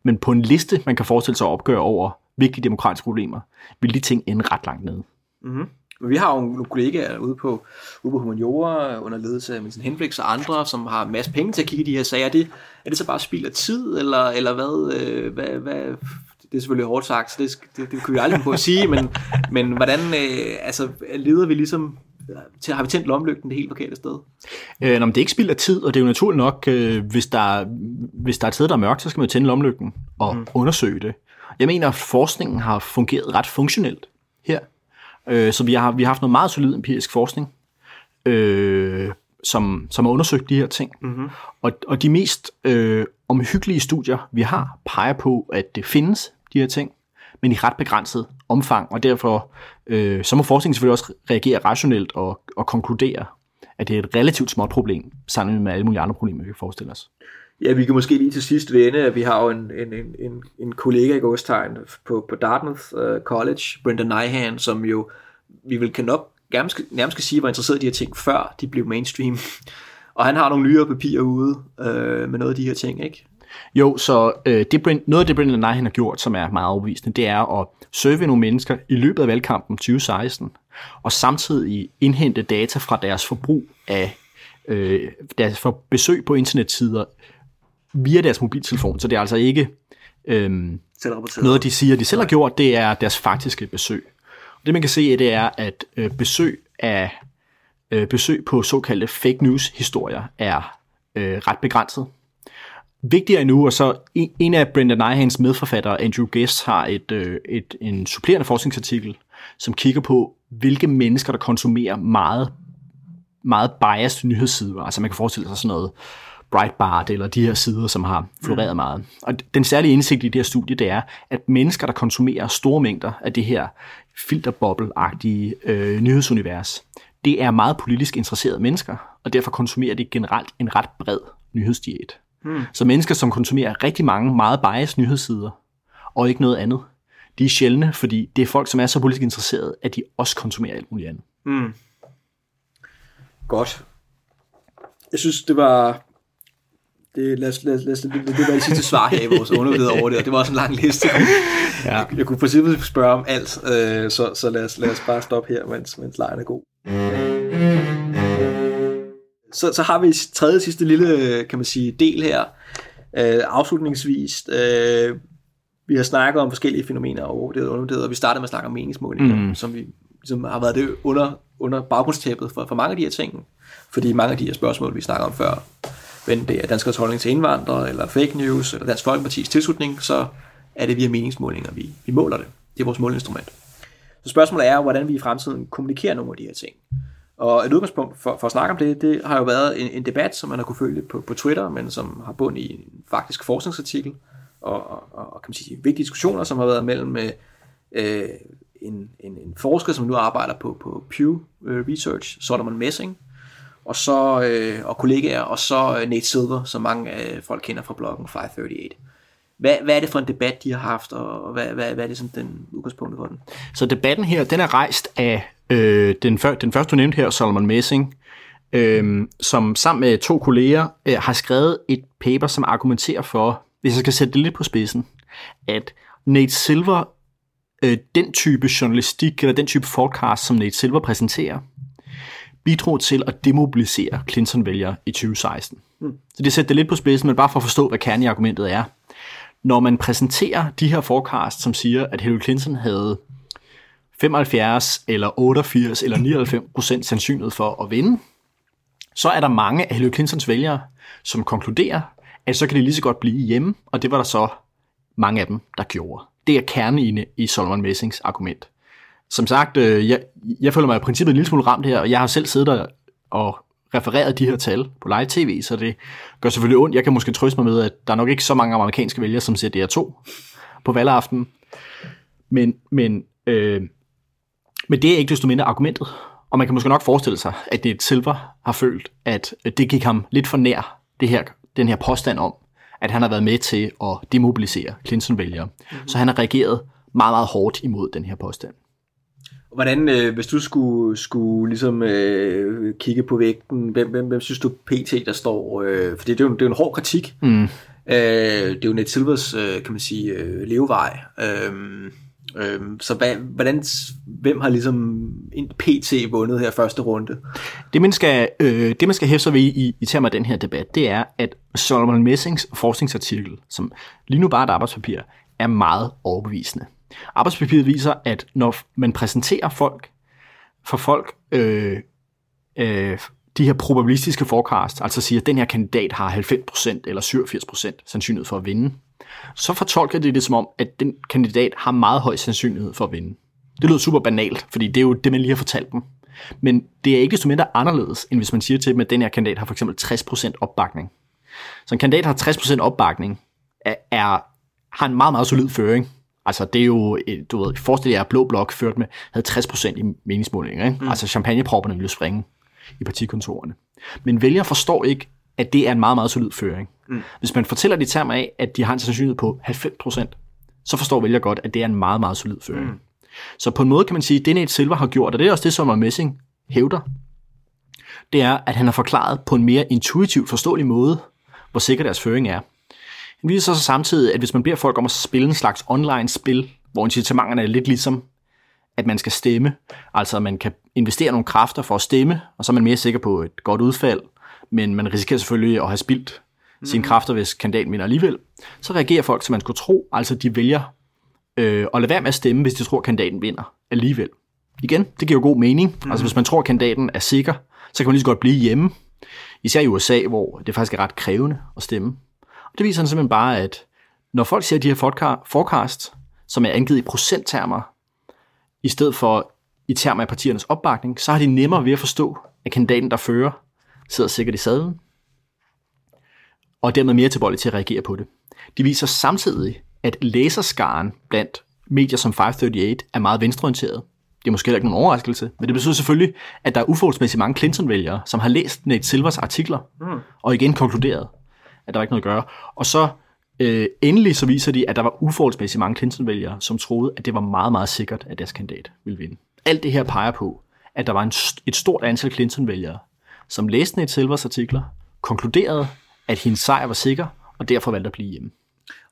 men på en liste, man kan forestille sig at opgøre over vigtige demokratiske problemer, vil de ting ende ret langt nede. Mm-hmm. Men vi har jo nogle kollegaer ude på, ude på Humaniora under ledelse af Milton Henriks og andre, som har en masse penge til at kigge i de her sager. Er det, er det så bare spild af tid, eller, eller hvad, øh, hvad, hvad, det er selvfølgelig hårdt sagt, så det, det, det kunne vi aldrig på at sige, men, men hvordan øh, altså, leder vi ligesom til, har vi tændt lomlygten det helt forkerte sted? Øh, når det er ikke spild af tid, og det er jo naturligt nok, øh, hvis, der, hvis der er et sted, der er mørkt, så skal man jo tænde lomlygten og mm. undersøge det. Jeg mener, at forskningen har fungeret ret funktionelt her. Øh, så vi har, vi har haft noget meget solid empirisk forskning, øh, som, som har undersøgt de her ting. Mm-hmm. Og, og de mest øh, omhyggelige studier, vi har, peger på, at det findes, de her ting, men i ret begrænset omfang, og derfor øh, så må forskningen selvfølgelig også reagere rationelt og, og konkludere, at det er et relativt småt problem, sammen med alle mulige andre problemer, vi kan forestille os. Ja, vi kan måske lige til sidst vende, at vi har jo en, en, en, en kollega i godstegn på, på Dartmouth øh, College, Brendan Nyhan, som jo, vi vil kan nok nærmest, nærmest sige, var interesseret i de her ting, før de blev mainstream. Og han har nogle nyere papirer ude øh, med noget af de her ting, ikke? Jo, så øh, det, noget af det, Brendan Nyhan har gjort, som er meget overbevisende, det er at surve nogle mennesker i løbet af valgkampen 2016, og samtidig indhente data fra deres forbrug af øh, deres for besøg på internetsider via deres mobiltelefon. Så det er altså ikke øh, noget, de siger, de selv har gjort, det er deres faktiske besøg. Og det man kan se, det er, at øh, besøg af øh, besøg på såkaldte fake news historier er øh, ret begrænset. Vigtigere endnu, og så en af Brendan Nyhans medforfattere, Andrew Guest, har et, øh, et, en supplerende forskningsartikel, som kigger på, hvilke mennesker, der konsumerer meget, meget biased nyhedssider. Altså man kan forestille sig sådan noget Breitbart eller de her sider, som har floreret mm. meget. Og den særlige indsigt i det her studie, det er, at mennesker, der konsumerer store mængder af det her filterboble-agtige øh, nyhedsunivers, det er meget politisk interesserede mennesker, og derfor konsumerer de generelt en ret bred nyhedsdiæt. Hmm. Så mennesker, som konsumerer rigtig mange meget biased nyhedssider, og ikke noget andet, de er sjældne, fordi det er folk, som er så politisk interesserede, at de også konsumerer alt muligt andet. Hmm. Godt. Jeg synes, det var... Det, lad os, lad os, lad os, det var det sidste svar her i vores underved over det, og det var også en lang liste. ja. jeg, jeg kunne på princippet spørge om alt, øh, så, så lad, os, lad os bare stoppe her, mens, mens lejen er god. Så, så har vi tredje sidste lille, kan man sige, del her. Øh, afslutningsvis, øh, vi har snakket om forskellige fænomener over det undervurderet, og vi startede med at snakke om meningsmålinger, mm. som vi som har været det under, under baggrundstæppet for, for mange af de her ting. Fordi mange af de her spørgsmål, vi snakker om før, men det er danskers holdning til indvandrere, eller fake news, eller Dansk Folkepartis tilslutning, så er det via meningsmålinger, vi, vi måler det. Det er vores måleinstrument. Så spørgsmålet er, hvordan vi i fremtiden kommunikerer nogle af de her ting. Og et udgangspunkt for, for at snakke om det, det har jo været en, en debat, som man har kunne følge på, på Twitter, men som har bund i en faktisk forskningsartikel, og, og, og kan man sige, vigtige diskussioner, som har været mellem øh, øh, en, en, en forsker, som nu arbejder på, på Pew øh, Research, Solomon Messing, og så øh, og kollegaer, og så øh, Nate Silver, som mange af folk kender fra bloggen 538. Hvad, hvad er det for en debat, de har haft, og hvad, hvad, hvad er det sådan den udgangspunkt for den? Så debatten her, den er rejst af øh, den, før, den første, du nævnte her, Solomon Messing, øh, som sammen med to kolleger øh, har skrevet et paper, som argumenterer for, hvis jeg skal sætte det lidt på spidsen, at Nate Silver, øh, den type journalistik, eller den type forecast, som Nate Silver præsenterer, bidrog til at demobilisere Clinton-vælgere i 2016. Mm. Så det sætter det lidt på spidsen, men bare for at forstå, hvad kernen i argumentet er. Når man præsenterer de her forecast, som siger, at Hillary Clinton havde 75 eller 88 eller 99 procent sandsynlighed for at vinde, så er der mange af Hillary Clintons vælgere, som konkluderer, at så kan de lige så godt blive hjemme, og det var der så mange af dem, der gjorde. Det er kernen i Solomon Messings argument. Som sagt, øh, jeg, jeg føler mig i princippet en lille smule ramt her, og jeg har selv siddet der og refereret de her tal på live tv, så det gør selvfølgelig ondt. Jeg kan måske trøste mig med, at der er nok ikke så mange amerikanske vælgere, som ser DR2 på valgaften. Men, men øh, men det er ikke desto mindre argumentet. Og man kan måske nok forestille sig, at det Silver har følt, at det gik ham lidt for nær det her, den her påstand om, at han har været med til at demobilisere Clinton-vælgere. Mm-hmm. Så han har reageret meget, meget hårdt imod den her påstand. Hvordan, øh, hvis du skulle, skulle ligesom øh, kigge på vægten, hvem, hvem, hvem synes du PT, der står, øh, for det er, jo, det er jo en hård kritik. Mm. Øh, det er jo Ned Silvers, øh, kan man sige, øh, levevej. Øh, Øhm, så hvad, hvordan, hvem har ligesom en PT vundet her første runde? Det man skal, øh, det man skal hæfte sig ved i, i termer af den her debat, det er, at Solomon Messings forskningsartikel, som lige nu bare er et arbejdspapir, er meget overbevisende. Arbejdspapiret viser, at når man præsenterer folk for folk øh, øh, de her probabilistiske forecast, altså siger, at den her kandidat har 90% eller 87% sandsynlighed for at vinde, så fortolker de det som om, at den kandidat har meget høj sandsynlighed for at vinde. Det lyder super banalt, fordi det er jo det, man lige har fortalt dem. Men det er ikke desto mindre anderledes, end hvis man siger til dem, at den her kandidat har for eksempel 60% opbakning. Så en kandidat har 60% opbakning, er, er, har en meget, meget solid føring. Altså det er jo, du ved, forestil jer, at Blå Blok ført med, havde 60% i meningsmålinger. Ikke? Mm. Altså champagnepropperne ville springe i partikontorerne. Men vælgere forstår ikke, at det er en meget, meget solid føring. Mm. Hvis man fortæller de termer af, at de har en sandsynlighed på 90%, så forstår vælger godt, at det er en meget, meget solid føring. Mm. Så på en måde kan man sige, at det Nate Silver har gjort, og det er også det, som Messing hævder, det er, at han har forklaret på en mere intuitivt forståelig måde, hvor sikker deres føring er. Han viser så samtidig, at hvis man beder folk om at spille en slags online-spil, hvor incitamenterne er lidt ligesom, at man skal stemme, altså at man kan investere nogle kræfter for at stemme, og så er man mere sikker på et godt udfald, men man risikerer selvfølgelig at have spildt sine mm. kræfter, hvis kandidaten vinder alligevel, så reagerer folk, som man skulle tro, altså de vælger øh, at lade være med at stemme, hvis de tror, at kandidaten vinder alligevel. Igen, det giver jo god mening. Mm. Altså hvis man tror, at kandidaten er sikker, så kan man lige så godt blive hjemme. Især i USA, hvor det faktisk er ret krævende at stemme. Og det viser simpelthen bare, at når folk ser de her forecasts, som er angivet i procenttermer, i stedet for i termer af partiernes opbakning, så har de nemmere ved at forstå, at kandidaten, der fører, sidder sikkert i sadlen, og dermed mere tilbøjelig til at reagere på det. De viser samtidig, at læserskaren blandt medier som 538 er meget venstreorienteret. Det er måske heller ikke nogen overraskelse, men det betyder selvfølgelig, at der er uforholdsmæssigt mange Clinton-vælgere, som har læst Nate Silvers artikler, mm. og igen konkluderet, at der var ikke noget at gøre. Og så øh, endelig så viser de, at der var uforholdsmæssigt mange Clinton-vælgere, som troede, at det var meget, meget sikkert, at deres kandidat ville vinde. Alt det her peger på, at der var en, et stort antal Clinton-vælgere, som læste Nate Silvers artikler, konkluderede, at hendes sejr var sikker, og derfor valgte at blive hjemme.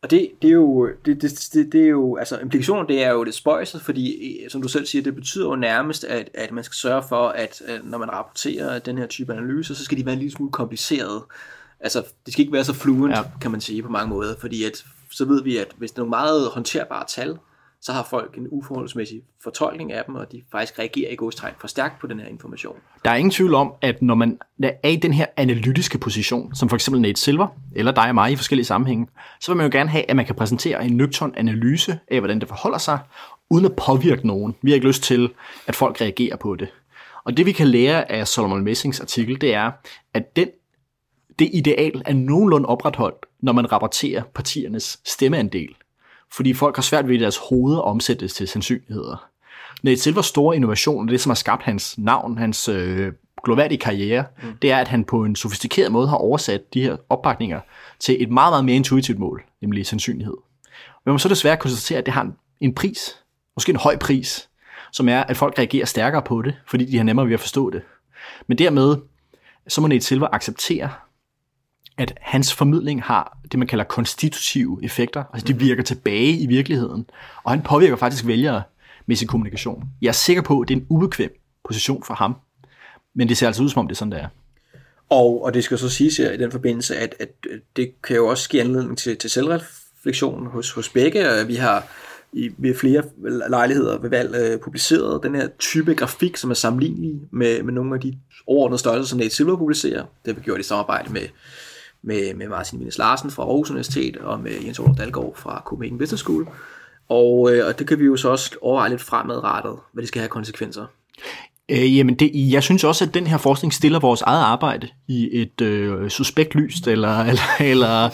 Og det, det er jo, det, det, det, det er jo, altså implikationen, det er jo det spøjset, fordi øh, som du selv siger, det betyder jo nærmest, at, at man skal sørge for, at øh, når man rapporterer den her type analyser, så skal de være en lille smule komplicerede. Altså, det skal ikke være så fluent, ja. kan man sige på mange måder, fordi at, så ved vi, at hvis det er nogle meget håndterbare tal, så har folk en uforholdsmæssig fortolkning af dem, og de faktisk reagerer i godstegn for stærkt på den her information. Der er ingen tvivl om, at når man er i den her analytiske position, som for eksempel Nate Silver, eller dig og mig i forskellige sammenhænge, så vil man jo gerne have, at man kan præsentere en nøgtern analyse af, hvordan det forholder sig, uden at påvirke nogen. Vi har ikke lyst til, at folk reagerer på det. Og det vi kan lære af Solomon Messings artikel, det er, at den, det ideal er nogenlunde opretholdt, når man rapporterer partiernes stemmeandel fordi folk har svært ved i deres hoveder omsættes til sandsynligheder. Nate Silvers store innovation, og det som har skabt hans navn, hans øh, gloværdige karriere, mm. det er, at han på en sofistikeret måde har oversat de her opbakninger til et meget, meget mere intuitivt mål, nemlig sandsynlighed. Men man så desværre konstatere, at det har en, en pris, måske en høj pris, som er, at folk reagerer stærkere på det, fordi de har nemmere ved at forstå det. Men dermed, så må Nate Silver acceptere, at hans formidling har det, man kalder konstitutive effekter. Altså de virker tilbage i virkeligheden. Og han påvirker faktisk vælgere med sin kommunikation. Jeg er sikker på, at det er en ubekvem position for ham. Men det ser altså ud, som om det er sådan, det er. Og, og det skal så siges i den forbindelse, at, at det kan jo også give anledning til, til selvreflektion hos, hos begge. Vi har i, ved flere lejligheder ved valg øh, publiceret den her type grafik, som er sammenlignelig med, med nogle af de overordnede størrelser, som Nate Silver publicerer. Det har vi gjort i samarbejde med med, med Martin Vines Larsen fra Aarhus Universitet og med Jens Olof Dalgaard fra Copenhagen Business School. Og, øh, og det kan vi jo så også overveje lidt fremadrettet, hvad det skal have konsekvenser. Øh, jamen, det, jeg synes også, at den her forskning stiller vores eget arbejde i et øh, suspekt lyst, eller, eller, eller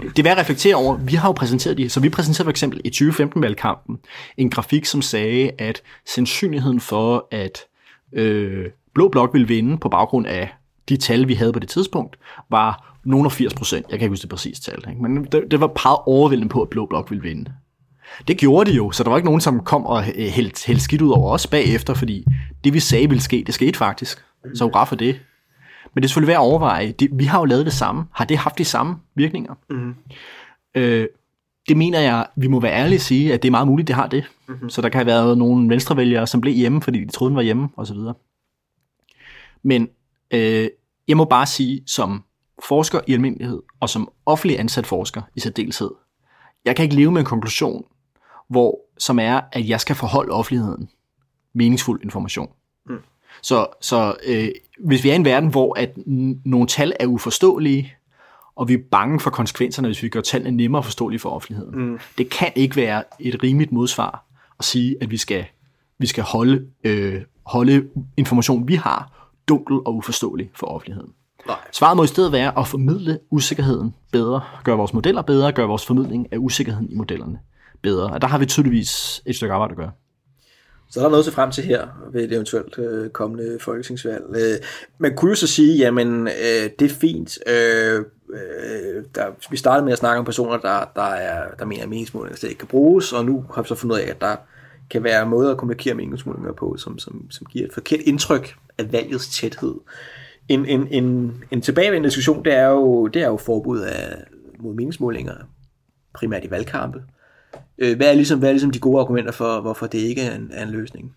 det er værd at reflektere over. Vi har jo præsenteret det, så vi præsenterede for eksempel i 2015-valgkampen en grafik, som sagde, at sandsynligheden for, at øh, Blå Blok ville vinde på baggrund af de tal, vi havde på det tidspunkt, var nogen af 80 procent. Jeg kan ikke huske det præcis tal. Ikke? Men det, det var peget overvældende på, at Blå Blok ville vinde. Det gjorde de jo, så der var ikke nogen, som kom og hældte held skidt ud over os bagefter, fordi det vi sagde ville ske, det skete faktisk. Så hurra for det. Men det er selvfølgelig værd at overveje. Det, vi har jo lavet det samme. Har det haft de samme virkninger? Mm. Øh, det mener jeg, vi må være ærlige at sige, at det er meget muligt, det har det. Mm-hmm. Så der kan have været nogle venstrevælgere, som blev hjemme, fordi de troede, den var hjemme, osv. Men øh, jeg må bare sige, som forsker i almindelighed, og som offentlig ansat forsker i særdeleshed, jeg kan ikke leve med en konklusion, hvor, som er, at jeg skal forholde offentligheden meningsfuld information. Mm. Så, så øh, hvis vi er i en verden, hvor at nogle tal er uforståelige, og vi er bange for konsekvenserne, hvis vi gør tallene nemmere forståelige for offentligheden. Mm. Det kan ikke være et rimeligt modsvar at sige, at vi skal vi skal holde, øh, holde information, vi har, dunkel og uforståelig for offentligheden. Nej. Svaret må i stedet være at formidle usikkerheden bedre, gøre vores modeller bedre, gøre vores formidling af usikkerheden i modellerne bedre. Og der har vi tydeligvis et stykke arbejde at gøre. Så der er noget at se frem til her ved et eventuelt øh, kommende folketingsvalg. Øh, man kunne jo så sige, jamen øh, det er fint. Øh, øh, der, vi startede med at snakke om personer, der, der, er, der mener, at meningsmålinger slet ikke kan bruges, og nu har vi så fundet ud af, at der kan være måder at kommunikere meningsmålinger på, som, som, som giver et forkert indtryk af valgets tæthed. En, en, en, en tilbagevendende diskussion, det er jo, det er jo forbud af, mod meningsmålinger, primært i valgkampe. Øh, hvad, er ligesom, hvad er ligesom de gode argumenter for, hvorfor det ikke er en, er en løsning?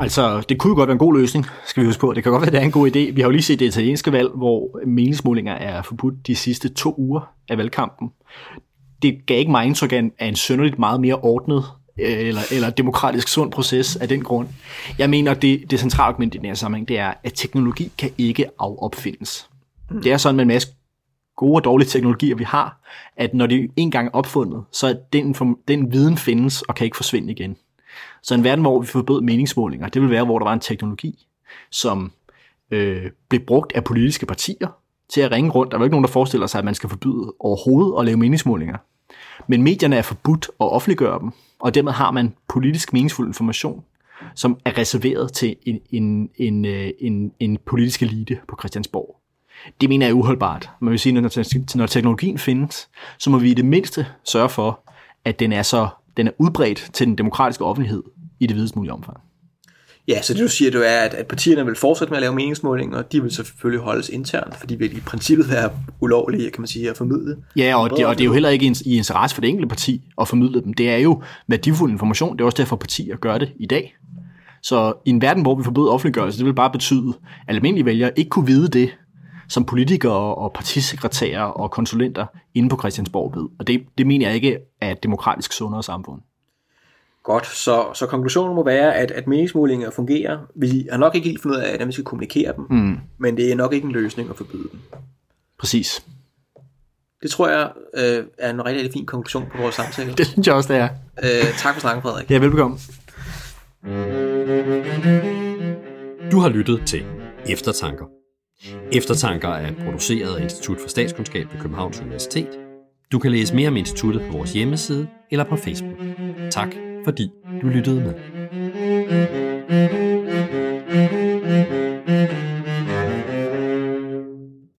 Altså, det kunne jo godt være en god løsning, skal vi huske på. Det kan godt være, at det er en god idé. Vi har jo lige set det italienske valg, hvor meningsmålinger er forbudt de sidste to uger af valgkampen. Det gav ikke mig indtryk af en, af en synderligt meget mere ordnet eller, eller demokratisk sund proces af den grund. Jeg mener, det, det centrale argument i den her sammenhæng, det er, at teknologi kan ikke afopfindes. Det er sådan med en masse gode og dårlige teknologier, vi har, at når de en gang er opfundet, så er den, den viden findes og kan ikke forsvinde igen. Så en verden, hvor vi forbød meningsmålinger, det vil være, hvor der var en teknologi, som øh, blev brugt af politiske partier til at ringe rundt. Der er jo ikke nogen, der forestiller sig, at man skal forbyde overhovedet at lave meningsmålinger. Men medierne er forbudt at offentliggøre dem, og dermed har man politisk meningsfuld information, som er reserveret til en, en, en, øh, en, en politisk elite på Christiansborg. Det mener jeg er uholdbart. Man vil sige, når, når teknologien findes, så må vi i det mindste sørge for, at den er så den er udbredt til den demokratiske offentlighed i det videst mulige omfang. Ja, så det du siger, det er, at, at partierne vil fortsætte med at lave meningsmålinger, og de vil selvfølgelig holdes internt, fordi vil i princippet være ulovlige, kan man sige, at formidle. Ja, og det, og det er jo heller ikke i interesse for det enkelte parti at formidle dem. Det er jo værdifuld information, det er også derfor partier gør det i dag. Så i en verden, hvor vi forbyder offentliggørelse, det vil bare betyde, at almindelige vælgere ikke kunne vide det, som politikere og partisekretærer og konsulenter inde på Christiansborg ved. Og det, det mener jeg ikke er et demokratisk sundere samfund. Godt, så, så konklusionen må være, at, at meningsmålinger fungerer. Vi har nok ikke helt fundet ud af, hvordan vi skal kommunikere dem, mm. men det er nok ikke en løsning at forbyde dem. Præcis. Det tror jeg øh, er en rigtig, rigtig fin konklusion på vores samtale. Det synes jeg også, det er. Øh, tak for snakken, Frederik. Ja, velbekomme. Du har lyttet til Eftertanker. Eftertanker er produceret af Institut for Statskundskab ved Københavns Universitet. Du kan læse mere om instituttet på vores hjemmeside eller på Facebook. Tak fordi du lyttede med. thank you